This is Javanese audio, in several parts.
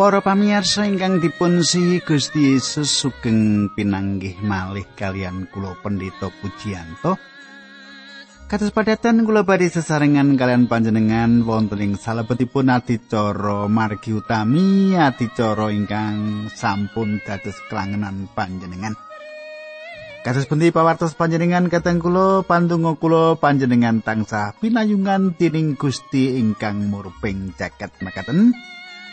Para pamirsa ingkang dipun sihi Gusti Yesus sugeng pinanggih malih kalian kula Pendeta Pujiyanto. Kados padatan kula badhe sesarengan kalian panjenengan wonten ing salebetipun adicara margi utami adicara ingkang sampun dados kelangenan panjenengan. Kados pundi pawartos panjenengan kateng kula pandonga kula panjenengan tansah pinayungan dening Gusti ingkang murping jagat makaten.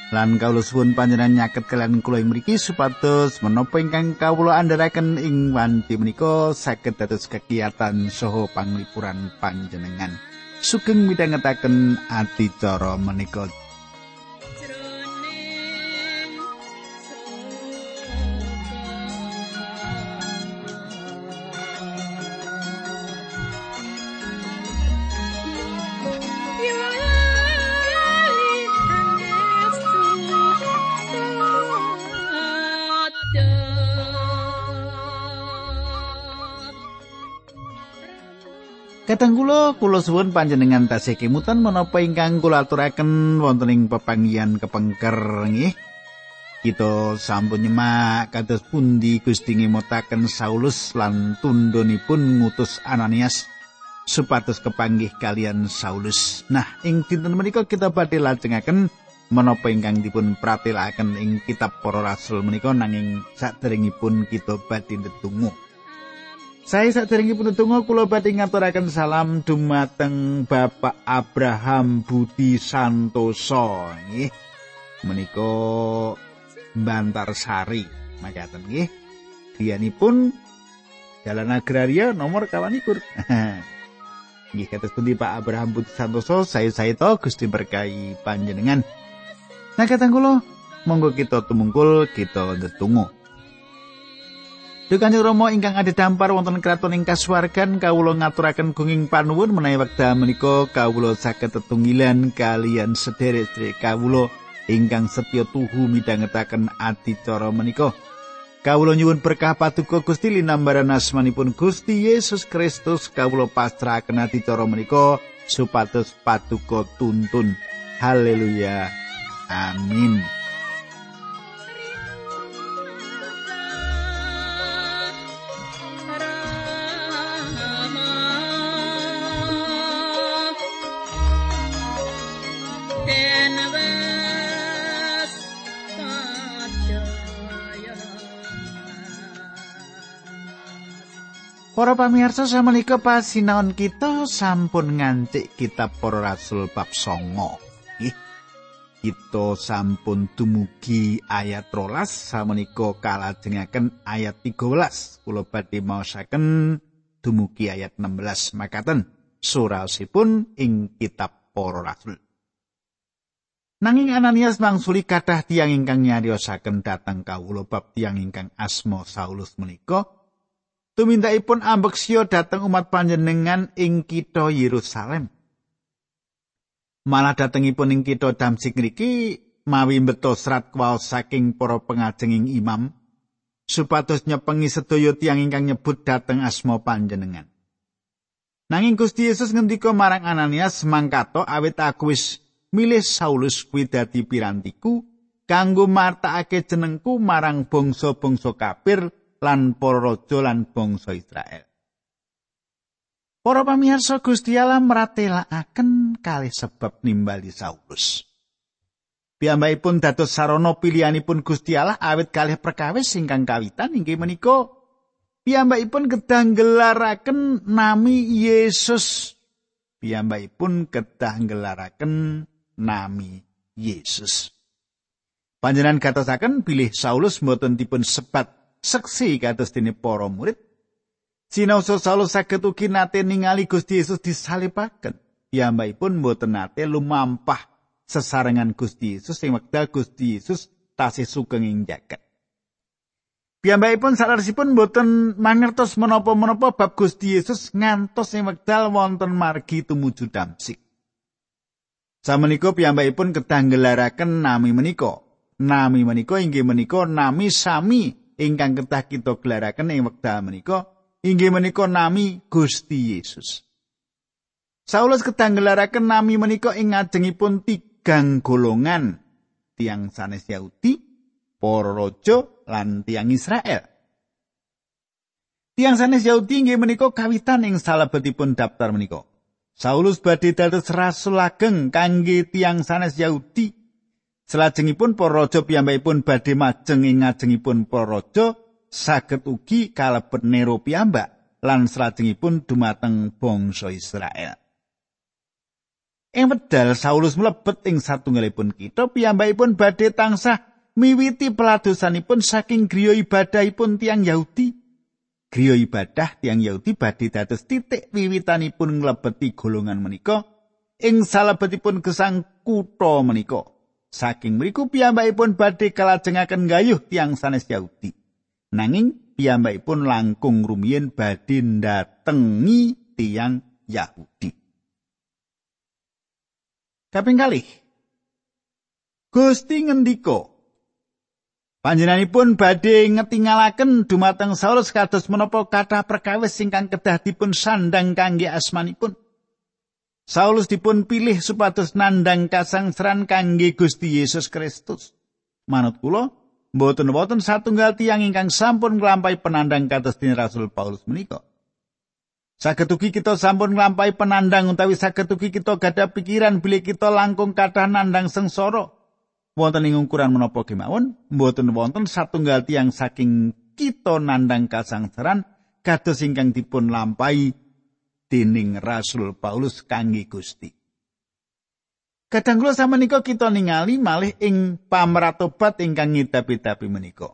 Lan kawula suwun panjenengan nyaket kalian kula ing mriki supados menapa ingkang kawula andharaken ing wanci menika saged dados kegiatan saha panglipuran panjenengan. Sugeng midhangetaken adicara menika Kadang kula kula suwun panjenengan tasih kemutan menapa ingkang kula aturaken wonten ing pepanggihan kepengker nggih. Kita sampun nyemak kados pundi Gusti ngemotaken Saulus lan tundhonipun ngutus Ananias supados kepanggih kalian Saulus. Nah, ing dinten menika kita badhe lajengaken menapa ingkang dipun pratelakaken ing kitab Para Rasul menika nanging saderengipun kita badhe ndedonga. Saya saderengipun tunggu kula badhe ngaturaken salam dumateng Bapak Abraham Budi Santoso nggih. Menika Bantar Sari makaten nggih. Dianipun Jalan Agraria nomor kawanikur. Nggih kados pundi Pak Abraham Budi Santoso saya saya to Gusti berkahi panjenengan. Nah katang kula monggo kita tumungkul kita ndedonga. Dukanjeng Rama ingkang ada dampar wonten kraton ing kasuwargan kawula ngaturaken gunging panuwun menawi wekdal menika kawula saged tetunggilan kalian sederek-sederek kawula ingkang setya tuhu midhangetaken adicara menika. Kawula nyuwun berkah paduka Gusti linambaran asmanipun Gusti Yesus Kristus kawula pasrahaken adicara menika supados paduka tuntun. Haleluya. Amin. Para pamirsa samenika pasinaon kita sampun ngancik kitab Para Rasul bab 9. Nggih. Kita sampun dumugi ayat 13 samenika kalajengaken ayat 13. Kula badhe maosaken dumugi ayat 16 makaten. Surasipun ing kitab Para Rasul. Nanging Ananias mangsuli kathah tiyang ingkang nyariosaken dhateng kawula bab tiyang ingkang asma Saulus menika tumindakipun ambeksya dhateng umat panjenengan ing kitha Yerusalem. Malah dhatengipun ing kitha Damsik ngriki mawi mbeto serat kwaos saking para pengajenging imam supados nyepengi sedaya tiyang ingkang nyebut dhateng asma panjenengan. Nanging Gusti Yesus ngendika marang Ananias mangkato awit aku wis milih Saulus kuwi dadi pirantiku kanggo martakake jenengku marang bangsa-bangsa kafir lan para raja lan bangsa Israel. Para pamirsa Gusti Allah meratelakaken kalih sebab nimbali Saulus. Piyambakipun dados sarana pilihanipun Gusti Allah awit kalih perkawis ingkang kawitan inggih menika piyambakipun kedah gelaraken nami Yesus. Piyambakipun kedah gelaraken nami Yesus. Panjenengan katosaken bilih Saulus mboten dipun sebat seksi kados dene para murid. Sinaosa Saulus saged ugi nate ningali Gusti Yesus disalipaken. Piyambakipun mboten nate lumampah sesarengan Gusti Yesus sing wekdal Gusti Yesus tasih sugeng ing jagat. Piyambakipun salaresipun mboten mangertos menapa-menapa bab Gusti Yesus ngantos ing wekdal wonten margi tumuju Damsik. Samenika piyambakipun kedah ngelaraken nami menika. Nami menika inggih menika nami sami ingkang ketah kita gelaraken ing wekdal menika inggih menika nami Gusti Yesus. Saulus ketah gelaraken nami menika ing ngajengipun tigang golongan tiang sanes Yahudi, para raja lan tiang Israel. Tiang sanes Yahudi inggih menika kawitan ing salebetipun daftar menika. Saulus badhe dados rasul ageng kangge tiang sanes Yahudi. Selajengipun para raja piyambakipun badhe majeng ing ngajengipun para raja saged ugi kalebet Nero piyambak lan selajengipun dumateng bangsa Israel. Ing wedal Saulus mlebet ing satunggalipun kita piyambakipun badhe tansah miwiti peladosanipun saking griya ibadahipun tiang Yahudi. Griya ibadah tiang Yahudi badhe dados titik wiwitanipun nglebeti golongan menika ing salebetipun gesang kutha menika. Saking mriku piyambakipun badhe kalajengaken gayuh tiang sanes Yahudi. Nanging piyambakipun langkung rumiyin badhe ndatengi tiang Yahudi. Kaping kalih. Gusti ngendika Panjenenganipun badhe ngetingalaken dumateng Saulus kados menapa kathah perkawis ingkang kedah dipun sandang kangge asmanipun. Saulus dipun pilih supados nandang kasangsaran kangge Gusti Yesus Kristus. Manut kula, mboten wonten satunggal tiyang ingkang sampun nglampahi penandang kados dene Rasul Paulus menika. Saged ugi kita sampun nglampahi penandang utawi saged ugi kita gadah pikiran bilih kita langkung kathah nandang sengsara. wonten ing ukuran menapa kemawon mboten wonten satunggal tiang saking kita nandang kasangsaran kados ingkang dipun lampahi dening Rasul Paulus kangge Gusti. Kadang kula samenika kita ningali malih ing pamratobat ingkang ngidapi-dapi menika.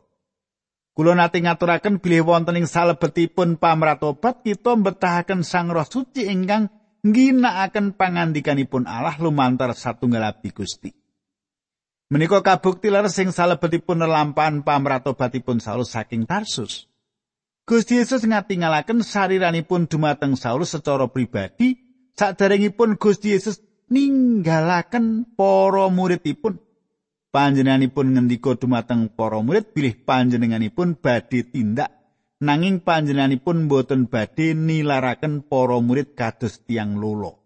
Kula nate ngaturaken bilih wonten ing salebetipun pamratobat kita mbetahaken Sang Roh Suci ingkang ngginakaken pangandikanipun Allah lumantar satunggal abdi Gusti. Menika kabukti leres sing salebetipun lampahan pamratobatipun Saulus saking Tarsus. Gusti Yesus ngatingalaken sariranipun dumateng Saulus secara pribadi saderengipun Gusti Yesus ninggalaken para muridipun. Panjenenganipun ngendika dumateng para murid bilih panjenenganipun badhe tindak nanging panjenenganipun boten badhe nilaraken para murid kados tiang lolo.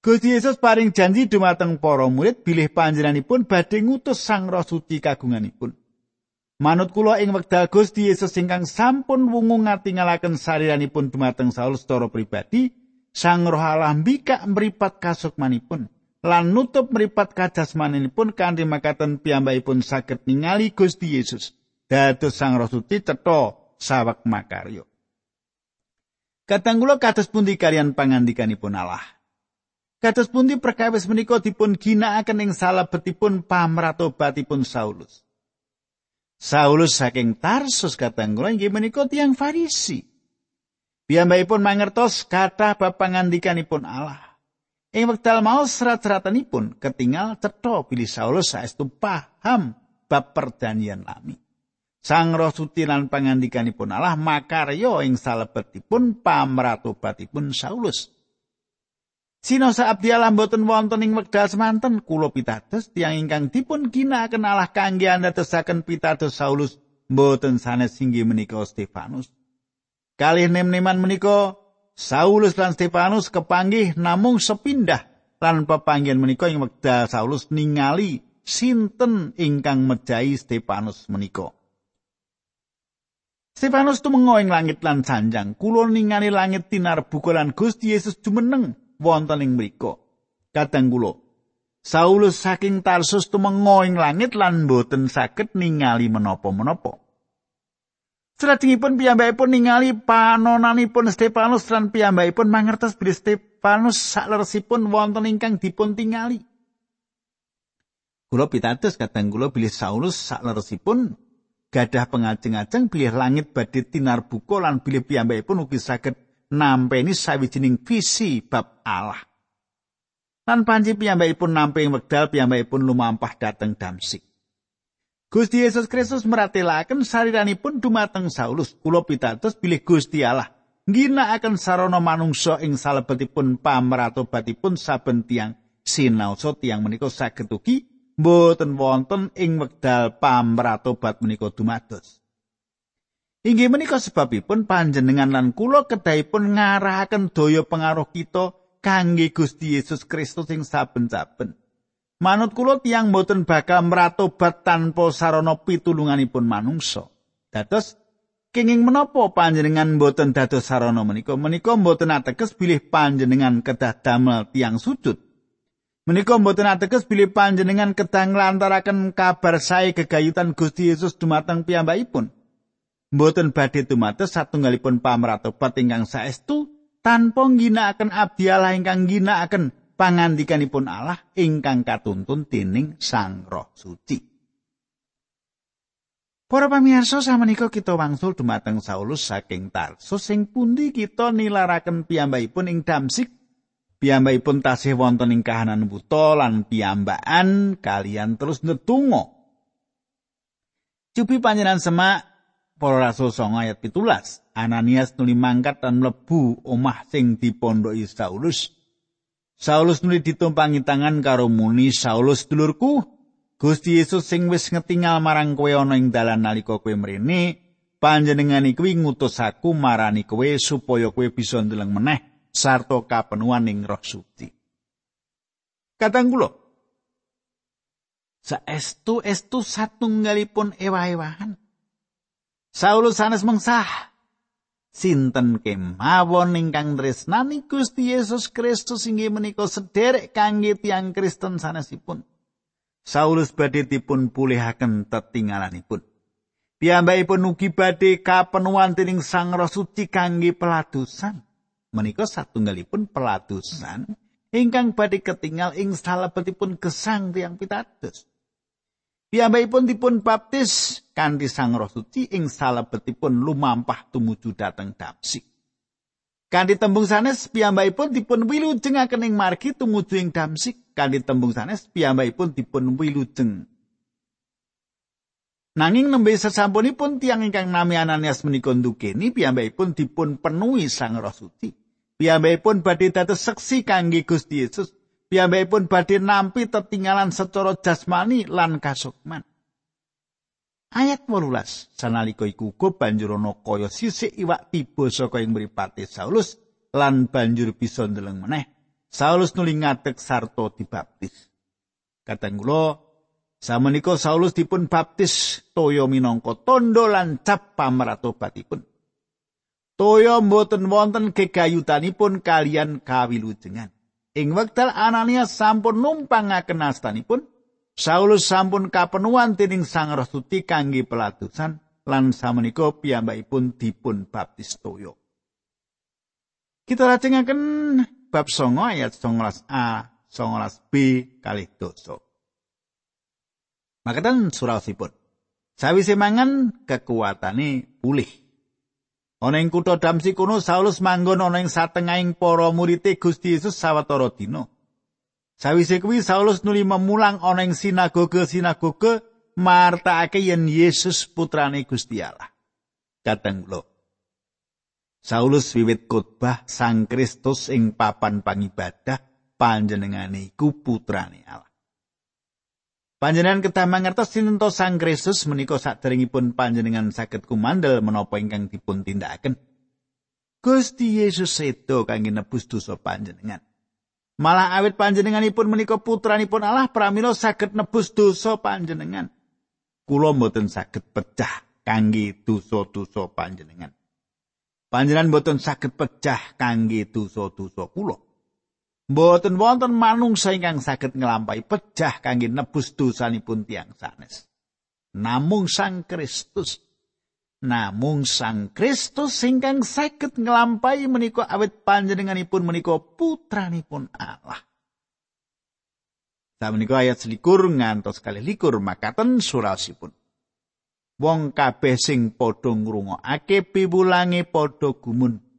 Gusti Yesus paring janji dumateng para murid bilih panjenenganipun badhe ngutus Sang Roh Suci kagunganipun. Manut kula ing wekdal Gusti Yesus ingkang sampun wungu ngatingalaken sariranipun dumateng Saulus secara pribadi, Sang Roh Allah mbikak mripat kasukmanipun lan nutup mripat kajasmanipun kanthi makaten piyambakipun saged ningali Gusti Yesus. Dados Sang Roh Suci cetha sawek makaryo. Kadang kula kados pundi kalian pangandikanipun Allah? Kados pundi perkawis menika dipun ginakaken ing salebetipun pamratobatipun Saulus. Saulus saking Tarsus katang inggih menika tiyang Farisi. Piyambakipun mangertos kathah bab pangandikanipun Allah. Ing wekdal mau serat-seratanipun ketinggal cetha bilih Saulus saestu paham bab perdanian lami. Sang Roh Suci lan pangandikanipun Allah makarya ing salebetipun pamratobatipun Saulus. Sinosa abdi Allah mboten wonten ing wekdal semanten kula pitados tiyang ingkang dipun ginakaken Allah kangge andadosaken pitados Saulus mboten sanes inggih menika Stefanus. Kalih nem-neman menika Saulus lan Stefanus kepanggih namung sepindah lan pepanggihan menika ing wekdal Saulus ningali sinten ingkang mejahi Stefanus menika. Stefanus tumengo ing langit lan sanjang, kula ningali langit tinar bukulan Gusti Yesus jumeneng wonten ing mriku. Kadang kula Saulus saking Tarsus tumengo ing langit lan boten saged ningali menapa-menapa. Salajengipun piyambakipun ningali panonanipun Stefanus lan piyambakipun mangertos bilih Stefanus sakleresipun wonten ingkang dipun tingali. Kula pitados kadang kula bilih Saulus sakleresipun gadah pengajeng-ajeng bilih langit badhe tinar buka lan bilih piyambakipun ugi saged nampeni sawijining visi bab Allah. Lan panci piyambakipun nampi wekdal piyambakipun lumampah dhateng Damsik. Gusti Yesus Kristus meratelaken sariranipun dumateng Saulus. Kula pitados bilih Gusti Allah ngginakaken sarana manungsa ing salebetipun pamratobatipun saben tiang sinaosa tiang menika saged ugi mboten wonten ing wekdal pamratobat menika dumados. Inggih menika sebabipun panjenengan lan kula kedahipun ngarahaken daya pengaruh kita kangge Gusti Yesus Kristus sing saben-saben. Manut kula tiyang boten bakal mratobat tanpa sarana pitulunganipun manungsa. Dados kenging menapa panjenengan boten dados sarana menika? Menika boten ateges bilih panjenengan kedah damel tiyang sujud. Menika boten ateges bilih panjenengan kedah nglantaraken kabar sae gegayutan Gusti Yesus dumateng piyambakipun. Boten badhe dumados satunggalipun pamratobat ingkang saestu tanpa ngginakaken abdi Allah ingkang ngginakaken pangandikanipun Allah ingkang katuntun dening Sang Roh Suci. Para pamirsa samenika kita wangsul dumateng Saulus saking Tarsus sing pundi kita nilaraken piyambakipun ing Damsik. Piyambakipun tasih wonten ing kahanan buta lan piyambakan kalian terus netungo. Cupi panjenengan semak para rasul songo ayat pitulas. Ananias nuli mangkat dan mlebu omah sing dipondoki Saulus. Saulus nuli ditumpangi tangan karo muni Saulus dulurku Gusti Yesus sing wis ngetingal marang kowe ana ing dalan nalika kowe mrene panjenengan iki ngutus aku marani kowe supaya kowe bisa ndeleng meneh sarta kapenuhan ing Roh Suci. Kadang kula saestu estu satunggalipun ewah-ewahan. Saulus sanes mengsah sinten kemawon ingkang tresnani Gusti Yesus Kristus inggih menika sederek kangge tiang Kristen sanesipun. Saulus badhe dipun pulihaken tetinggalanipun. Piyambakipun ugi badhe kapenuan dening Sang Roh Suci kangge peladusan. Menika satunggalipun peladusan ingkang badhe ketinggal ing salebetipun gesang tiang pitados. Piyambakipun dipun baptis kanthi Sang Roh Suci ing salebetipun lumampah tumuju dhateng Damsik. Kanthi tembung sanes piyambakipun dipun wilujengaken ing margi tumuju ing Damsik. Kanthi tembung sanes piyambakipun dipun wilujeng. Nanging nembe sesampunipun tiang ingkang nami Ananias menika ndukeni piyambakipun dipun penuhi Sang Roh Suci. Piyambakipun badhe dados seksi kangge Gusti Yesus piyambakipun badhe nampi tetinggalan secara jasmani lan kasukman. Ayat 18 sanalika iku uga banjur ana kaya sisik iwak tiba saka ing mripate Saulus lan banjur bisa ndeleng meneh. Saulus nuli ngadeg sarta dibaptis. Kadang kula samenika Saulus dipun baptis toya minangka tondo lan cap pamratobatipun. Toya mboten wonten gegayutanipun kalian kawilujengan. Ing wekdal Ananias sampun numpangaken astanipun, Saulus sampun kapenuan dening Sang Roh Suci kangge pelatusan lan samenika piyambakipun dipun baptis toyo. Kita lajengaken bab 9 ayat 19a, 19b kalih dosa. Makaten surasipun. Sawise mangan kekuatane pulih. Ana ing kutha Damsik kuno Saulus manggon ana ing satengahing para murid Gusti Yesus sawetara dina. Sawise kuwi Saulus nuli memulang ana ing sinagoge-sinagoge martakake yen Yesus putrane Gusti Allah. Kadang kula Saulus wiwit khotbah Sang Kristus ing papan pangibadah panjenengane iku putrane Allah. Panjenengan kedah mangertos sinten Sang Kristus menika saderengipun panjenengan saged kumandel menapa ingkang dipun tindakaken. Gusti Yesus sedo kangge nebus dosa panjenengan. Malah awit panjenenganipun menika putranipun Allah pramila saged nebus dosa panjenengan. Kula mboten saged pecah kangge dosa-dosa panjenengan. Panjenengan mboten saged pecah kangge dosa-dosa kula. Mboten wonten manungsa ingkang saged nglampahi pejah kangge nebus dosanipun tiang sanes. Namung Sang Kristus. Namung Sang Kristus ingkang saged nglampahi menika awit panjenenganipun menika putranipun Allah. Samenika ayat selikur ngantos kali likur makaten surasipun. Wong kabeh sing padha ngrungokake piwulange padha gumun.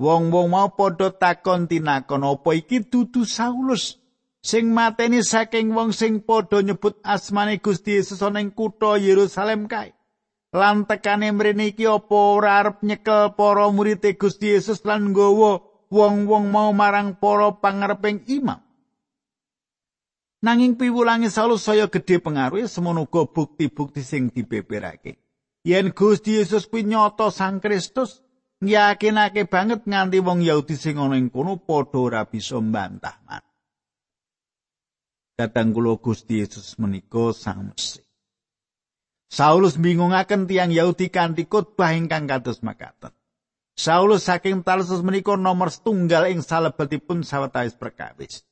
Wong-wong mau padha takon tinakon apa iki dudu Saulus sing mateni saking wong sing padha nyebut asmane Gusti Yesus ning kutha Yerusalem kae. Lan tekane mrene iki apa ora arep nyekel para murid Gusti Yesus lan nggawa wong-wong mau marang para pangareping imam. Nanging piwulange Saulus saya gedhe pengaruh semono bukti-bukti sing dibeberake. Yen Gusti Yesus kuwi nyata Sang Kristus, yakinake banget nganti wong Yahudi sing ana ing kono padha ora bisa mbantah man. Datang kula Gusti Yesus menika sang Mesih. Saulus bingungaken tiang Yahudi kanthi khotbah ingkang kados makaten. Saulus saking Tarsus menika nomor setunggal ing salebetipun sawetawis perkawis.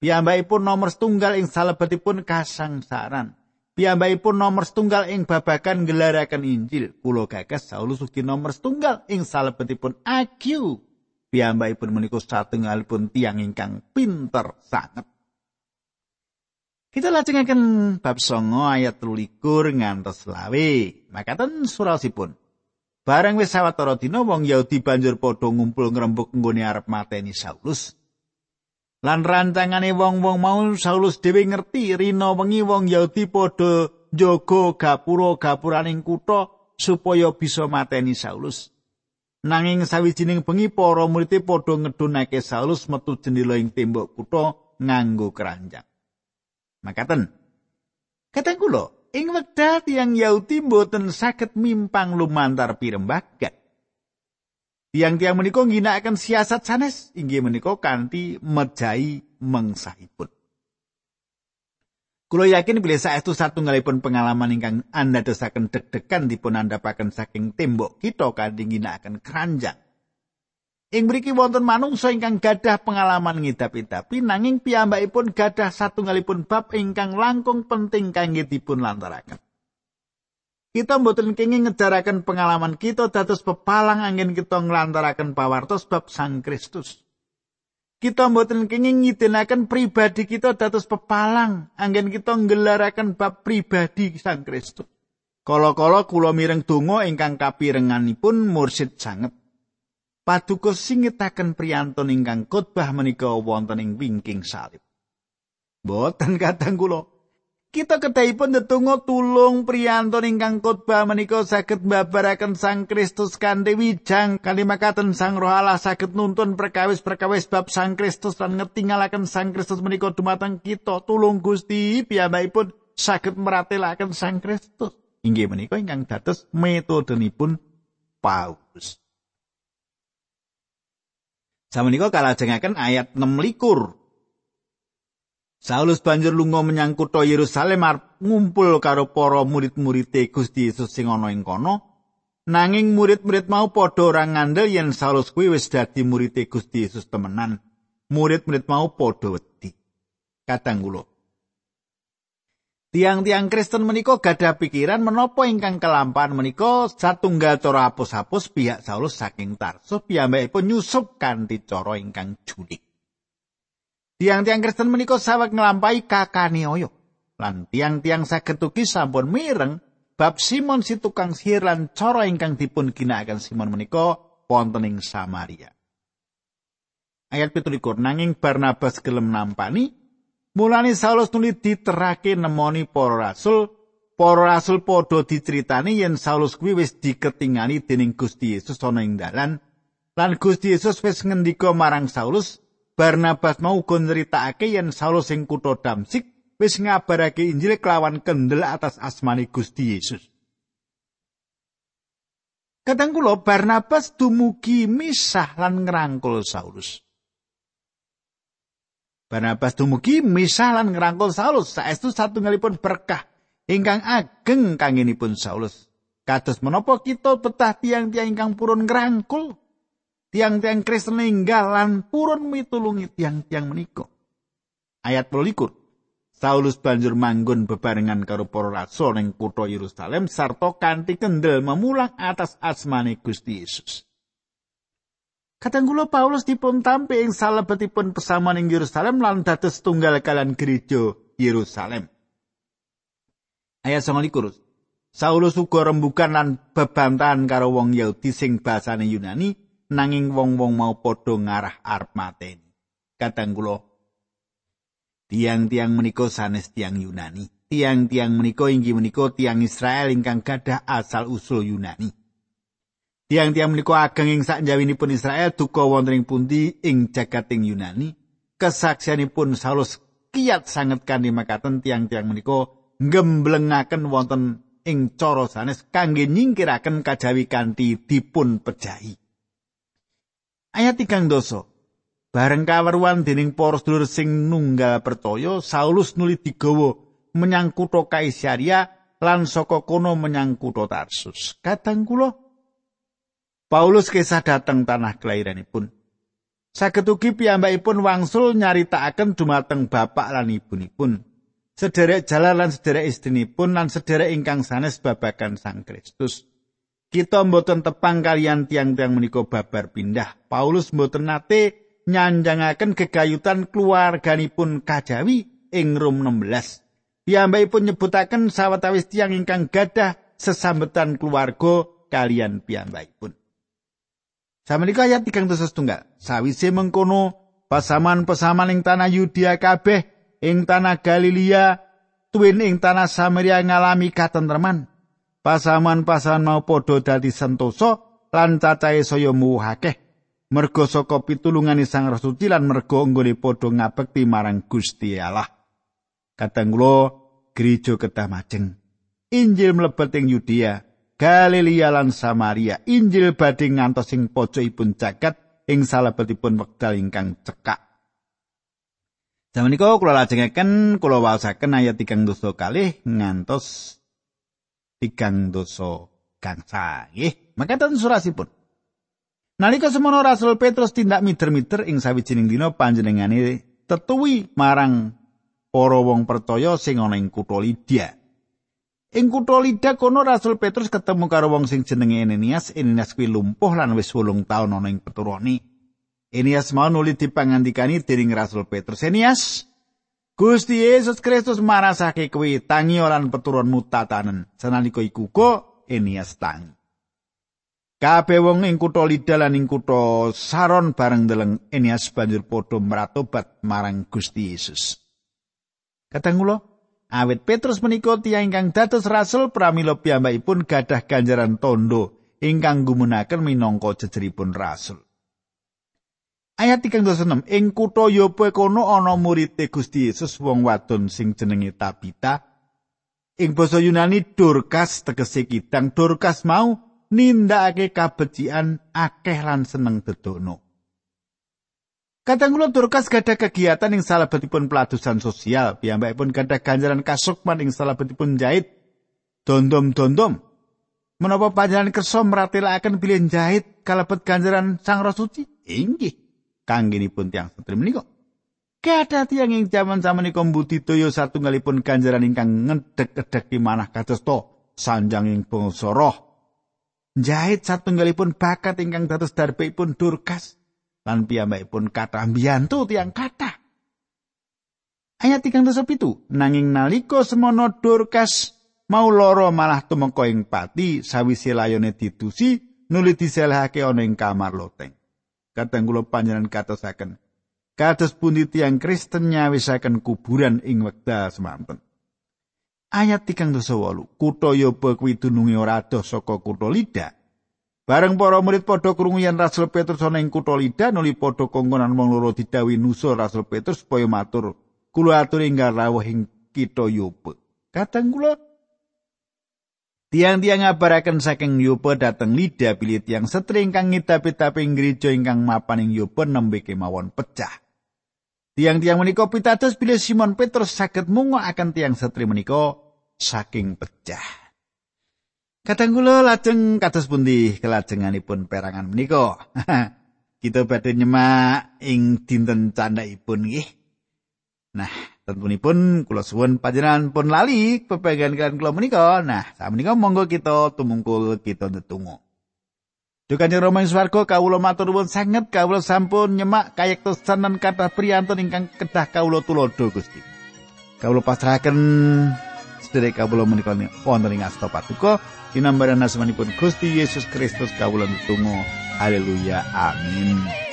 Piyambakipun nomor setunggal ing salebetipun kasangsaran. Piyambakipun nomor setunggal ing babagan gelaraken Injil. Kula gagas Saulus ugi nomor setunggal ing salebetipun Agiu. Piyambakipun menika satunggalipun tiang ingkang pinter sanget. Kita lajengaken bab songo ayat 13 ngantos lawe. Makaten surasipun. Bareng wis sawetara dina wong Yahudi banjur padha ngumpul ngrembug nggone arep mateni Saulus. Lan rancangane wong-wong mau Saulus dhewe ngerti rina wengi wong Yahudi padha njaga gapura-gapuraning kutha supaya bisa mateni Saulus. Nanging sawijining bengi para murid padha ngedunake Saulus metu jendela ing tembok kutha nganggo keranjang. Makaten. Kateng kula, ing wekdal tiyang Yahudi mboten saged mimpang lumantar pirembagan. Tiang-tiang menika ngginakaken siasat sanes inggih menika kanthi mejahi mengsahipun. Kulo yakin bilih saestu satunggalipun pengalaman ingkang anda dosaken deg-degan dipun andhapaken saking tembok kita kanthi ngginakaken keranjang. Ing mriki wonten manungsa ingkang gadah pengalaman ngidap-idapi nanging piyambakipun gadah satunggalipun bab ingkang langkung penting kangge dipun lantaraken. Kita mboten kenging ngejaraken pengalaman kita dados pepalang angin kita nglantaraken pawartos bab Sang Kristus. Kita mboten kenging ngidinaken pribadi kita dados pepalang angin kita nggelaraken bab pribadi Sang Kristus. Kala-kala kula mireng donga ingkang kapirenganipun mursid sanget. paduka singetaken priyantun ingkang khotbah menika wonten ing wingking salib. Boten kadang kula. Kita kedahipun ndedonga tulung priyantun ingkang khotbah menika saged mbabaraken Sang Kristus kanthi wijang Sang Roh Allah saged nuntun perkawis-perkawis bab Sang Kristus lan ngetingalaken Sang Kristus menika dumateng kita tulung Gusti piyambakipun saged meratelaken Sang Kristus. Inggih menika ingkang dados metodenipun Paulus. Samenika kalajengaken ayat 6 likur. Saulus banjur lunga menyang kutha Yerusalem arep ngumpul karo para murid-muride Gusti Yesus sing ana ing kono. Nanging murid-murid mau padha ora ngandel yen Saulus kuwi wis dadi muride Gusti Yesus temenan. Murid-murid mau padha wedi. Kadang kula Tiang-tiang Kristen menika gadah pikiran menapa ingkang kelampahan menika satunggal cara hapus-hapus pihak Saulus saking Tarsus piyambakipun nyusup kanthi cara ingkang julik. Tiang-tiang Kristen menika saweg nglampahi kakaniaya lan tiang-tiang saged ugi sampun mireng bab Simon si tukang sihir lan cara ingkang dipun ginakaken Simon menika wonten ing Samaria. Ayat 17 nanging Barnabas gelem nampani Mulane Saulus nuli diterake nemoni para rasul, para rasul padha diceritani yen Saulus kuwi wis diketingani dening Gusti Yesus ana ing dalan. Lan Gusti Yesus wis ngendika marang Saulus, Barnabas mau uga nyritakake yen Saulus ing kutha Damsik wis ngabarake Injil kelawan kendel atas asmani Gusti Yesus. Kadang kula Barnabas dumugi misah lan ngrangkul Saulus. Barnabas dumugi misah lan ngrangkul Saulus saestu satunggalipun berkah ingkang ageng kangenipun Saulus. Kados menapa kita betah tiang-tiang ingkang purun ngrangkul tiang-tiang Kristen ninggal lan purun mitulungi tiang-tiang menika. Ayat 12. Saulus banjur manggon bebarengan karo para rasul ning kutha Yerusalem sarta kanthi kendel memulang atas asmane Gusti Yesus. Katanggula Paulus dipun tampi ing salebetipun pesamuan ing Yerusalem lan dados tunggal kalian gereja Yerusalem. Ayat 29. Saulus uga rembukan lan bebantahan karo wong Yahudi sing basane Yunani nanging wong-wong mau padha ngarah arep mateni. Katanggula Tiang-tiang menika sanes tiang Yunani. Tiang-tiang menika inggih menika tiang Israel ingkang gadah asal usul Yunani. Tiang-tiang menika ageng ing sakjawinipun Israel duka wonten ing pundi ing jagating Yunani. Kesaksianipun Saulus kiat sanget kanthi makaten tiang-tiang menika ngemblengaken wonten ing cara sanes kangge nyingkiraken kajawi kanthi dipun pejahi. Ayat 3 doso. Bareng kaweruan dening para sedulur sing nunggal pertoyo, Saulus nuli digawa menyang kutha Kaisaria lan saka kono menyang kutha Tarsus. Kadang kula Paulus kesah dateng tanah kelahiranipun. Saged ugi piyambakipun wangsul nyaritakaken dumateng bapak lan ibunipun. Sederek jalan lan sederek istrinipun lan sederek ingkang sanes babagan Sang Kristus. Kita mboten tepang kalian tiang-tiang menika babar pindah. Paulus mboten nate nyanjangaken gegayutan keluarganipun kajawi ing Rom 16. Piyambakipun nyebutaken sawetawis tiang ingkang gadah sesambetan keluarga kalian piyambakipun. Samenika ayat 3 setunggal. Sawise mengkono pasaman-pasaman ing tanah Yudea kabeh ing tanah Galilea tuwin ing tanah Samaria ngalami katentreman. Pasaman-pasaman mau padha dadi sentosa lan cacahe saya muwahake. merga saka pitulungane Sang Rasuci lan merga anggone padha ngabekti marang Gusti Allah. Kadang kula gereja kedah majeng. Injil mlebet ing Yudea, Galilea lan Samaria. Injil badhe ngantos ing pojokipun jagat ing salebetipun wekdal ingkang cekak. Zaman niku kula lajengaken kula waosaken ayat 3 dosa kalih ngantos 3 dosa gangsal nggih. Makaten surasipun. Nalika semono Rasul Petrus tindak miter-miter ing sawijining dina panjenengane tetuwi marang para wong percaya sing ana ing kutha Lidia. Ing kutha Lidia kono Rasul Petrus ketemu karo wong sing jenenge Enenias. Enenias kuwi lumpuh lan wis 8 taun ana ing peturone. Enenias mau nuli dipangandikani dening Rasul Petrus. Enenias, Gusti Yesus Kristus marasake kuwi tangi lan peturunmu tatanen. Sanalika iku kok Enenias tangi. Kabeh wong ing kutha Lida lan ing kutha Saron bareng deleng Enias banjur padha meratobat marang Gusti Yesus. Kadang kula awit Petrus menika tiyang ingkang dados rasul pramila piyambakipun gadah ganjaran tondo ingkang gumunaken minangka jejeripun rasul. Ayat 36 ing kutha Yope kono ana murid Gusti Yesus wong wadon sing jenenge Tabita. Ing basa Yunani Dorcas tegese kidang Dorcas mau nindakake kabecikan akeh lan seneng dedono. Kadang kula Dorcas gadah kegiatan ing salebetipun peladusan sosial, piyambakipun gadah ganjaran kasukman ing salebetipun jahit dondom-dondom. Menapa panjenengan kersa mratelaken bilih jahit kalebet ganjaran Sang Roh? Inggih, kanggenipun tiang setri menika. Kada tiang ing jaman samenika mbudidaya satunggalipun ganjaran ingkang ngedek-edek manah kados to sanjang ing bangsa roh njahit satunggalipun bakat ingkang dados darbipun Durkas lan piyambakipun kathah mbiyantu tiyang kathah. Ayat 37 nanging nalika semono Durkas mau loro malah tumeka ing pati sawise layone ditusi nuli diselehake ana ing kamar loteng. Kadang kula panjenengan katosaken kados pundi tiyang Kristen nyawisaken kuburan ing wekdal semanten. Ayat 38. Kutha Yoba kuwi dununge ora adoh saka kutha Lida. Bareng para murid padha krungu yen Rasul Petrus ana ing kutha Lida nuli padha kongkonan wong loro didhawuhi nusul Rasul Petrus supaya matur, "Kula aturi enggal rawuh ing kitha Yoba." Kadang kula Tiang-tiang ngabaraken saking Yoba dateng Lida bilih tiang setri ingkang ngitapi-tapi gereja ingkang mapan ing Yoba nembe kemawon pecah. Tiang-tiang menika pitados bilih Simon Petrus saged mungo akan tiang setri menika saking pecah. Kadang kula lajeng kados pundi kelajenganipun perangan menika. Kita badhe nyemak ing dinten candhaipun nggih. Nah, tentunipun kula suwun panjenengan pun lali pepegan kalian kula menika. Nah, sak menika monggo kita tumungkul kita ndedonga. Dukane Rama ing swarga kawula matur nuwun sanget kawula sampun nyemak kayektosan lan kathah priyantun ingkang kedah kawula tulodo Gusti. Kawula pasrahaken sedherek kawula menika wonten ing asta patuko dinambaran asmanipun Gusti Yesus Kristus kawula nutung. Haleluya. Amin.